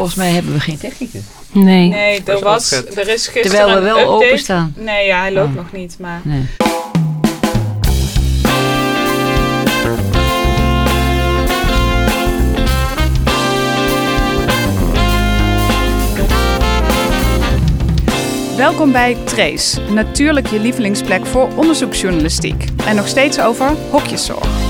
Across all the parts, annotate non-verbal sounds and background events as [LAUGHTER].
volgens mij hebben we geen technicus. Nee. Nee, er, was, er is gisteren Terwijl we wel update. openstaan. Nee, ja, hij loopt Oh. nog niet, maar... Nee. Welkom bij Trace, natuurlijk je lievelingsplek voor onderzoeksjournalistiek. En nog steeds over hokjeszorg.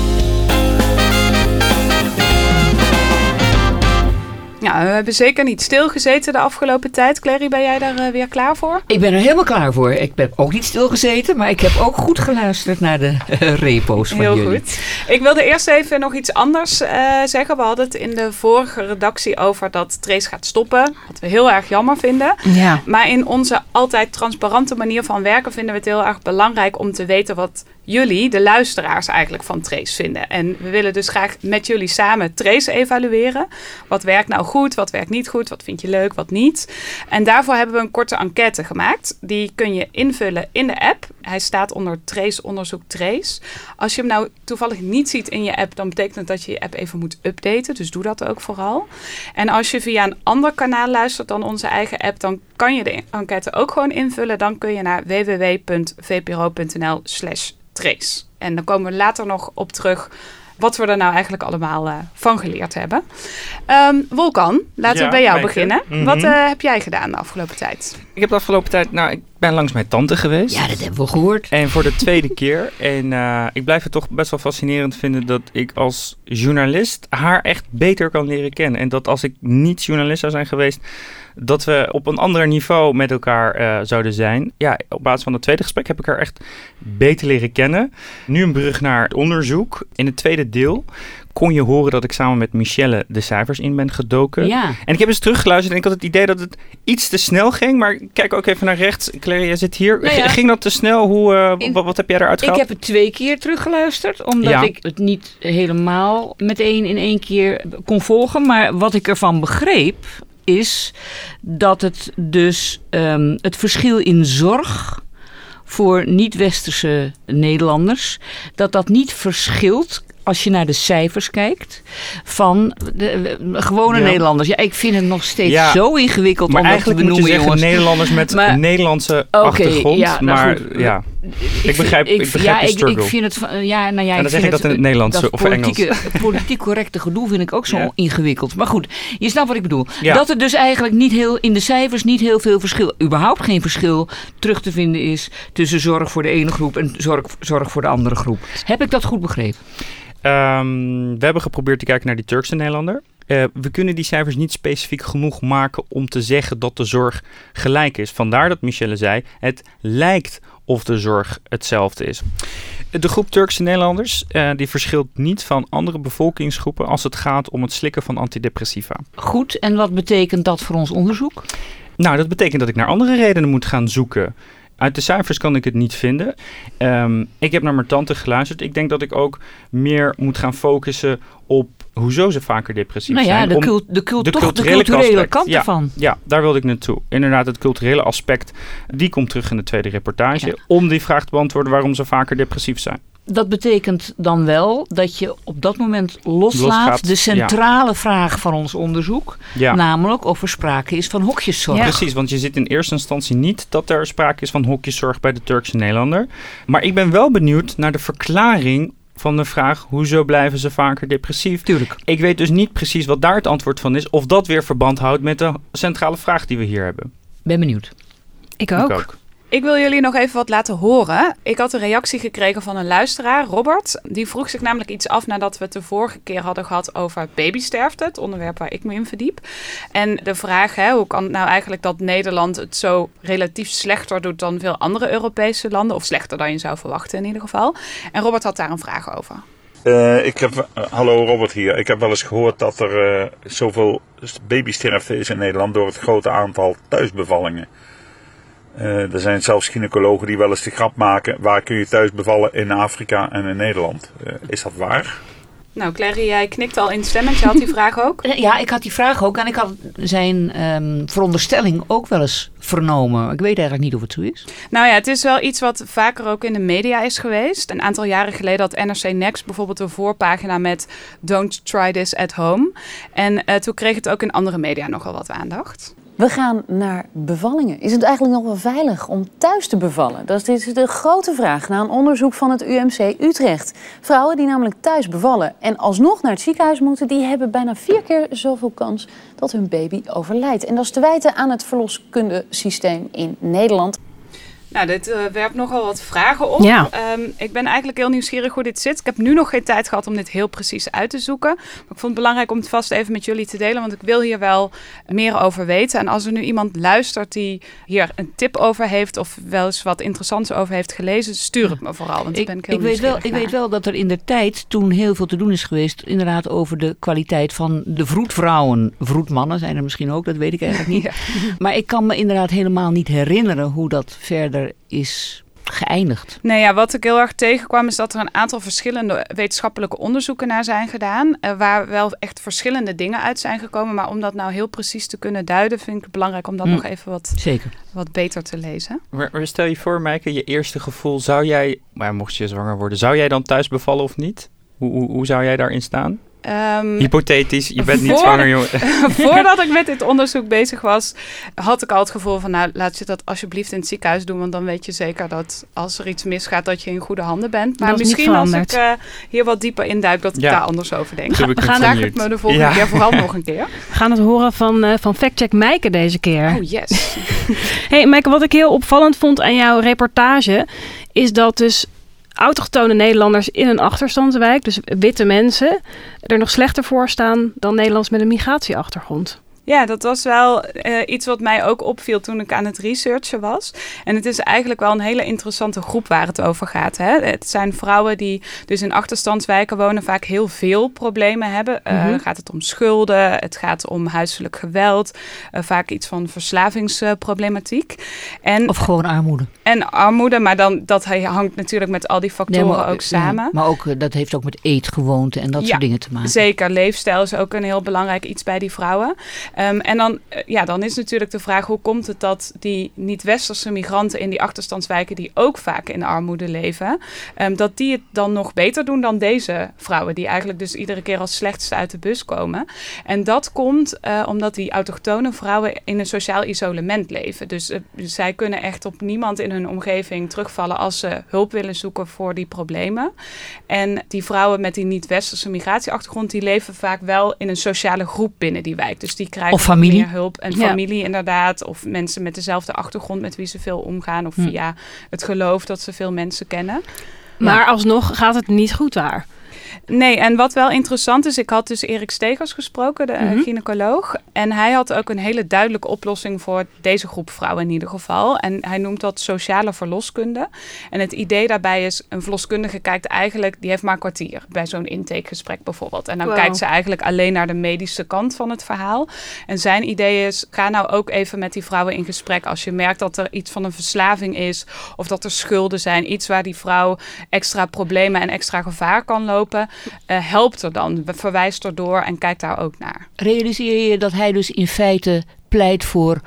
Ja, we hebben zeker niet stilgezeten de afgelopen tijd. Clary, ben jij daar eh, weer klaar voor? Ik ben er helemaal klaar voor. Ik heb ook niet stilgezeten, maar ik heb ook goed geluisterd naar de eh, repo's van Heel jullie. goed. Ik wilde eerst even nog iets anders eh, zeggen. We hadden het in de vorige redactie over dat Trace gaat stoppen. Wat we heel erg jammer vinden. Ja. Maar in onze altijd transparante manier van werken vinden we het heel erg belangrijk om te weten wat jullie, de luisteraars, eigenlijk van Trace vinden. En we willen dus graag met jullie samen Trace evalueren. Wat werkt nou goed, wat werkt niet goed, wat vind je leuk, wat niet. En daarvoor hebben we een korte enquête gemaakt. Die kun je invullen in de app. Hij staat onder Trace Onderzoek Trace. Als je hem nou toevallig niet ziet in je app, dan betekent het dat je je app even moet updaten. Dus doe dat ook vooral. En als je via een ander kanaal luistert dan onze eigen app, dan kan je de enquête ook gewoon invullen. Dan kun je naar www.vpro.nl slash trace. En dan komen we later nog op terug wat we er nou eigenlijk allemaal eh, van geleerd hebben. Ehm Wolkan, laten Ja, we bij jou beginnen. Mhm. Wat eh, heb jij gedaan de afgelopen tijd? Ik heb de afgelopen tijd, nou, ik ben langs mijn tante geweest. Ja, dat hebben we gehoord. En voor de tweede [LAUGHS] keer. En eh, ik blijf het toch best wel fascinerend vinden dat ik als journalist haar echt beter kan leren kennen. En dat als ik niet journalist zou zijn geweest, dat we op een ander niveau met elkaar eh, zouden zijn. Ja, op basis van het tweede gesprek heb ik haar echt beter leren kennen. Nu een brug naar het onderzoek. In het tweede deel kon je horen dat ik samen met Michelle de cijfers in ben gedoken. Ja. En ik heb eens teruggeluisterd en ik had het idee dat het iets te snel ging. Maar kijk ook even naar rechts. Claire, jij zit hier. Nou ja. Ging dat te snel? Hoe, eh, In- wat, wat heb jij eruit Ik gehaald? heb het twee keer teruggeluisterd, omdat Ja. ik het niet helemaal meteen in één keer kon volgen. Maar wat ik ervan begreep, is dat het dus ehm, het verschil in zorg voor niet-westerse Nederlanders, dat dat niet verschilt als je naar de cijfers kijkt van de, de gewone Ja. Nederlanders. Ja, ik vind het nog steeds Ja. zo ingewikkeld maar om dat te eigenlijk moet je benoemen, zeggen jongens. Nederlanders met Maar- Nederlandse Oké, achtergrond. ja, nou maar goed. ja, Ik, begrijp- ik begrijp ja, ik, ik vind het van- ja, nou ja, En dan ik zeg je dat in het Nederlands dat of Engels. politieke, politiek correcte gedoe vind ik ook zo Ja. ingewikkeld. Maar goed, je snapt wat ik bedoel. Ja. Dat er dus eigenlijk niet heel in de cijfers niet heel veel verschil, überhaupt geen verschil terug te vinden is tussen zorg voor de ene groep en zorg, zorg voor de andere groep. Heb ik dat goed begrepen? Ehm, we hebben geprobeerd te kijken naar die Turkse Nederlander. Eh, we kunnen die cijfers niet specifiek genoeg maken om te zeggen dat de zorg gelijk is. Vandaar dat Michelle zei, het lijkt of de zorg hetzelfde is. De groep Turkse Nederlanders eh, die verschilt niet van andere bevolkingsgroepen als het gaat om het slikken van antidepressiva. Goed, en wat betekent dat voor ons onderzoek? Nou, dat betekent dat ik naar andere redenen moet gaan zoeken. Uit de cijfers kan ik het niet vinden. Ehm, ik heb naar mijn tante geluisterd. Ik denk dat ik ook meer moet gaan focussen op hoezo ze vaker depressief nou ja, zijn. de, cult, de, cult, de culturele kant ja. ervan. Ja, daar wilde ik naartoe. Inderdaad, het culturele aspect, die komt terug in de tweede reportage. Ja. Om die vraag te beantwoorden waarom ze vaker depressief zijn. Dat betekent dan wel dat je op dat moment loslaat Losgaat, de centrale vraag van ons onderzoek. Ja. Namelijk of er sprake is van hokjeszorg. Precies, want je ziet in eerste instantie niet dat er sprake is van hokjeszorg bij de Turkse Nederlander. Maar ik ben wel benieuwd naar de verklaring van de vraag: hoezo blijven ze vaker depressief? Tuurlijk. Ik weet dus niet precies wat daar het antwoord van is, of dat weer verband houdt met de centrale vraag die we hier hebben. Ben benieuwd. Ik Ik ook. Ik wil jullie nog even wat laten horen. Ik had een reactie gekregen van een luisteraar, Robert. Die vroeg zich namelijk iets af nadat we het de vorige keer hadden gehad over babysterfte. Het onderwerp waar ik me in verdiep. En de vraag, hè, hoe kan het nou eigenlijk dat Nederland het zo relatief slechter doet dan veel andere Europese landen? Of slechter dan je zou verwachten in ieder geval. En Robert had daar een vraag over. Eh, ik heb, hallo Robert hier. Ik heb wel eens gehoord dat er eh, zoveel babysterfte is in Nederland door het grote aantal thuisbevallingen. Eh, er zijn zelfs gynaecologen die wel eens de grap maken: waar kun je thuis bevallen in Afrika en in Nederland? Eh, is dat waar? Nou, Clary, jij knikt al instemmend. Je had die [LAUGHS] vraag ook. Eh, Ja, ik had die vraag ook en ik had zijn ehm, veronderstelling ook wel eens vernomen. Ik weet eigenlijk niet of het zo is. Nou ja, het is wel iets wat vaker ook in de media is geweest. Een aantal jaren geleden had NRC Next bijvoorbeeld een voorpagina met Don't try this at home. En eh, toen kreeg het ook in andere media nogal wat aandacht. We gaan naar bevallingen. Is het eigenlijk nog wel veilig om thuis te bevallen? Dat is de grote vraag na een onderzoek van het UMC Utrecht. Vrouwen die namelijk thuis bevallen en alsnog naar het ziekenhuis moeten... die hebben bijna vier keer zoveel kans dat hun baby overlijdt. En dat is te wijten aan het verloskundesysteem in Nederland. Nou, dit eh, werpt nogal wat vragen op. Ja. Ehm, ik ben eigenlijk heel nieuwsgierig hoe dit zit. Ik heb nu nog geen tijd gehad om dit heel precies uit te zoeken. Maar ik vond het belangrijk om het vast even met jullie te delen. Want ik wil hier wel meer over weten. En als er nu iemand luistert die hier een tip over heeft... of wel eens wat interessants over heeft gelezen... stuur het me vooral, want Ik, ben ik heel ik, weet wel, ik weet wel dat er in de tijd, toen heel veel te doen is geweest, inderdaad over de kwaliteit van de vroedvrouwen. Vroedmannen zijn er misschien ook, dat weet ik eigenlijk niet. [LAUGHS] Maar ik kan me inderdaad helemaal niet herinneren hoe dat verder is geëindigd. Nee, ja, wat ik heel erg tegenkwam is dat er een aantal verschillende wetenschappelijke onderzoeken naar zijn gedaan. eh, waar wel echt verschillende dingen uit zijn gekomen. Maar om dat nou heel precies te kunnen duiden, vind ik het belangrijk om dat Hm. nog even wat, Zeker. wat beter te lezen. Maar, maar stel je voor, Maaike, je eerste gevoel, zou jij, maar mocht je zwanger worden, zou jij dan thuis bevallen of niet? Hoe, hoe, hoe zou jij daarin staan? Ehm, Hypothetisch, je bent niet zwanger, jongen. [LAUGHS] voordat ik met dit onderzoek bezig was, had ik al het gevoel van, nou, laat je dat alsjeblieft in het ziekenhuis doen. Want dan weet je zeker dat als er iets misgaat, dat je in goede handen bent. Maar misschien als ik eh, hier wat dieper induik, dat ik Ja. daar anders over denk. We gaan het me de volgende Ja. keer vooral nog een keer. We gaan het horen van, eh van Factcheck Mijke deze keer. Oh yes. [LAUGHS] Hey Maaike, wat ik heel opvallend vond aan jouw reportage... is dat dus autochtone Nederlanders in een achterstandswijk... dus witte mensen, er nog slechter voor staan... dan Nederlands met een migratieachtergrond. Ja, dat was wel eh, iets wat mij ook opviel toen ik aan het researchen was. En het is eigenlijk wel een hele interessante groep waar het over gaat. Hè? Het zijn vrouwen die dus in achterstandswijken wonen, vaak heel veel problemen hebben. Eh, Mhm. Gaat het om schulden, het gaat om huiselijk geweld, eh, vaak iets van verslavingsproblematiek. en, Of gewoon armoede. en armoede, maar dan, dat hangt natuurlijk met al die factoren Nee, maar- ook samen. ja, maar ook, dat heeft ook met eetgewoonten en dat Ja, soort dingen te maken. Zeker, leefstijl is ook een heel belangrijk iets bij die vrouwen. Ehm, en dan, eh, ja, dan is natuurlijk de vraag, hoe komt het dat die niet-westerse migranten in die achterstandswijken, die ook vaak in armoede leven, ehm, dat die het dan nog beter doen dan deze vrouwen, die eigenlijk dus iedere keer als slechtste uit de bus komen. En dat komt eh, omdat die autochtone vrouwen in een sociaal isolement leven. Dus eh, zij kunnen echt op niemand in hun omgeving terugvallen als ze hulp willen zoeken voor die problemen. En die vrouwen met die niet-westerse migratieachtergrond, die leven vaak wel in een sociale groep binnen die wijk. Dus die Of familie. meer hulp. En Ja. familie inderdaad. Of mensen met dezelfde achtergrond met wie ze veel omgaan. Of Hm. via het geloof dat ze veel mensen kennen. Maar alsnog gaat het niet goed daar. Nee, en wat wel interessant is, ik had dus Erik Stegers gesproken, de eh, Mhm. gynaecoloog. En hij had ook een hele duidelijke oplossing voor deze groep vrouwen in ieder geval. En hij noemt dat sociale verloskunde. En het idee daarbij is, een verloskundige kijkt eigenlijk, die heeft maar een kwartier bij zo'n intakegesprek bijvoorbeeld. En dan Wow. kijkt ze eigenlijk alleen naar de medische kant van het verhaal. En zijn idee is, ga nou ook even met die vrouwen in gesprek als je merkt dat er iets van een verslaving is of dat er schulden zijn, iets waar die vrouw extra problemen en extra gevaar kan lopen. Eh, helpt er dan, verwijst er door en kijkt daar ook naar. Realiseer je dat hij dus in feite pleit voor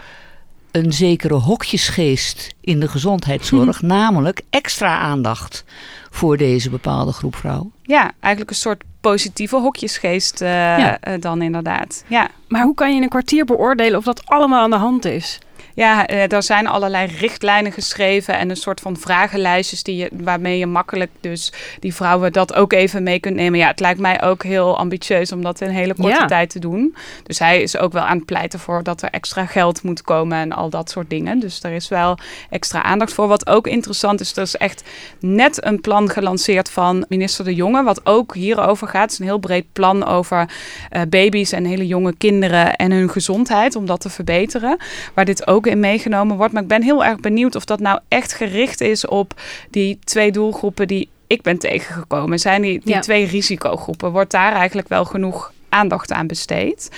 een zekere hokjesgeest in de gezondheidszorg, [LAUGHS] namelijk extra aandacht voor deze bepaalde groep vrouwen? Ja, eigenlijk een soort positieve hokjesgeest eh, Ja. eh, dan inderdaad. Ja. Maar hoe kan je in een kwartier beoordelen of dat allemaal aan de hand is? Ja, eh, er zijn allerlei richtlijnen geschreven en een soort van vragenlijstjes die je, waarmee je makkelijk dus die vrouwen dat ook even mee kunt nemen. Ja, het lijkt mij ook heel ambitieus om dat in een hele korte Ja. tijd te doen. Dus hij is ook wel aan het pleiten voor dat er extra geld moet komen en al dat soort dingen. Dus er is wel extra aandacht voor. Wat ook interessant is, er is echt net een plan gelanceerd van minister De Jonge, wat ook hierover gaat. Het is een heel breed plan over eh, baby's en hele jonge kinderen en hun gezondheid, om dat te verbeteren. Waar dit ook in meegenomen wordt. Maar ik ben heel erg benieuwd of dat nou echt gericht is op die twee doelgroepen die ik ben tegengekomen. Zijn die, die Ja. twee risicogroepen? Wordt daar eigenlijk wel genoeg aandacht aan besteed.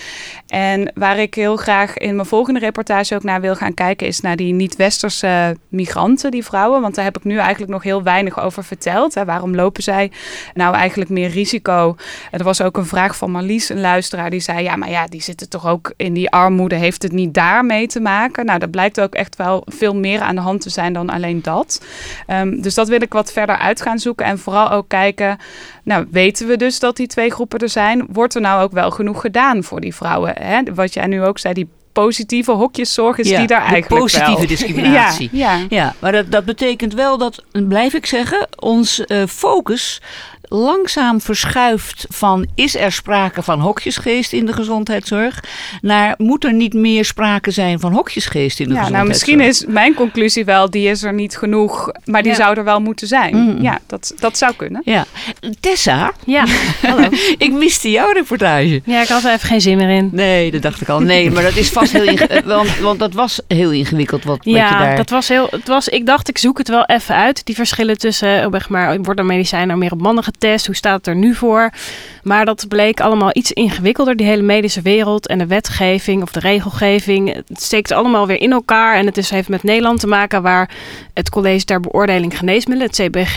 En waar ik heel graag in mijn volgende reportage ook naar wil gaan kijken, is naar die niet-westerse migranten, die vrouwen. Want daar heb ik nu eigenlijk nog heel weinig over verteld. Waarom lopen zij nou eigenlijk meer risico? Er was ook een vraag van Marlies, een luisteraar, die zei: Ja, maar ja, die zitten toch ook in die armoede. Heeft het niet daarmee te maken? Nou, dat blijkt ook echt wel veel meer aan de hand te zijn dan alleen dat. Ehm, dus dat wil ik wat verder uit gaan zoeken. En vooral ook kijken, nou weten we dus dat die twee groepen er zijn. Wordt er nou ook wel genoeg gedaan voor die vrouwen? Hè? Wat jij nu ook zei, die positieve hokjeszorg is Ja, die daar de eigenlijk positieve [LAUGHS] wel. discriminatie. Ja, ja. Ja, maar dat, dat betekent wel dat, blijf ik zeggen, ons eh, focus langzaam verschuift van is er sprake van hokjesgeest in de gezondheidszorg naar moet er niet meer sprake zijn van hokjesgeest in de Ja, nou gezondheidszorg. misschien is mijn conclusie wel, die is er niet genoeg, maar die Ja. zou er wel moeten zijn. Mm. Ja, dat, dat zou kunnen. Ja, Tessa, Ja, hallo. [LAUGHS] ik miste jouw reportage. Ja, ik had er even geen zin meer in. Nee, dat dacht ik al. Nee, maar dat is vast heel ingewikkeld. [LAUGHS] Want, want dat was heel ingewikkeld wat, wat je Ja, daar... dat was heel. Het was, ik dacht, ik zoek het wel even uit. Die verschillen tussen, eh, zeg maar, worden medicijnen nou meer op mannen getest? Hoe staat het er nu voor? Maar dat bleek allemaal iets ingewikkelder, die hele medische wereld en de wetgeving of de regelgeving. Het steekt allemaal weer in elkaar. En het is, heeft met Nederland te maken, waar het College ter Beoordeling Geneesmiddelen, het CBG,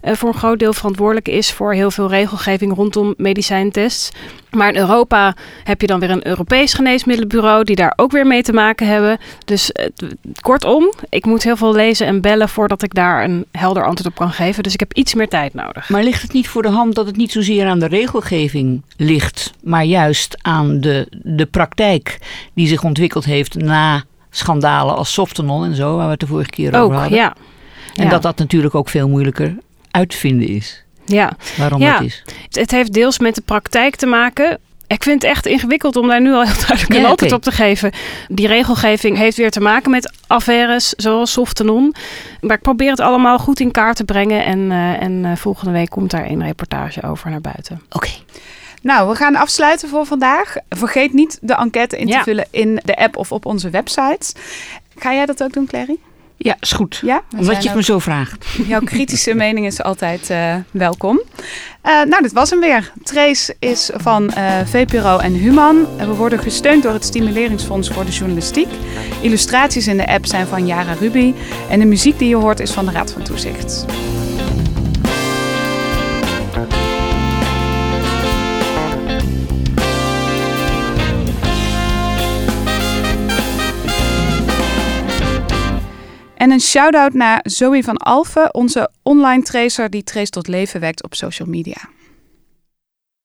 eh, voor een groot deel verantwoordelijk is voor heel veel regelgeving rondom medicijntests. Maar in Europa heb je dan weer een Europees geneesmiddelenbureau die daar ook weer mee te maken hebben. Dus eh, t- kortom, ik moet heel veel lezen en bellen voordat ik daar een helder antwoord op kan geven. Dus ik heb iets meer tijd nodig. Maar ligt het niet voor de hand dat het niet zozeer aan de regelgeving ligt, maar juist aan de, de praktijk die zich ontwikkeld heeft na schandalen als Softenon en zo, waar we het de vorige keer over hadden. ja. En Ja. dat dat natuurlijk ook veel moeilijker uit te vinden is. Ja, Waarom Ja. dat is. het, het heeft deels met de praktijk te maken. Ik vind het echt ingewikkeld om daar nu al heel duidelijk een Ja, antwoord op te geven. Die regelgeving heeft weer te maken met affaires zoals Softenon. Maar ik probeer het allemaal goed in kaart te brengen. En, eh, en eh, volgende week komt daar een reportage over naar buiten. Oké. Nou, we gaan afsluiten voor vandaag. Vergeet niet de enquête in te Ja. vullen in de app of op onze website. Ga jij dat ook doen, Clary? Ja, is goed. Ja? Omdat je het ook- me zo vraagt. [LAUGHS] Jouw kritische [LAUGHS] mening is altijd eh, welkom. Eh, nou, dit was hem weer. Trace is van eh VPRO en Human. En we worden gesteund door het Stimuleringsfonds voor de Journalistiek. Illustraties in de app zijn van Yara Ruby. En de muziek die je hoort is van de Raad van Toezicht. Een shout-out naar Zoe van Alphen, onze online tracer die Trace tot leven wekt op social media.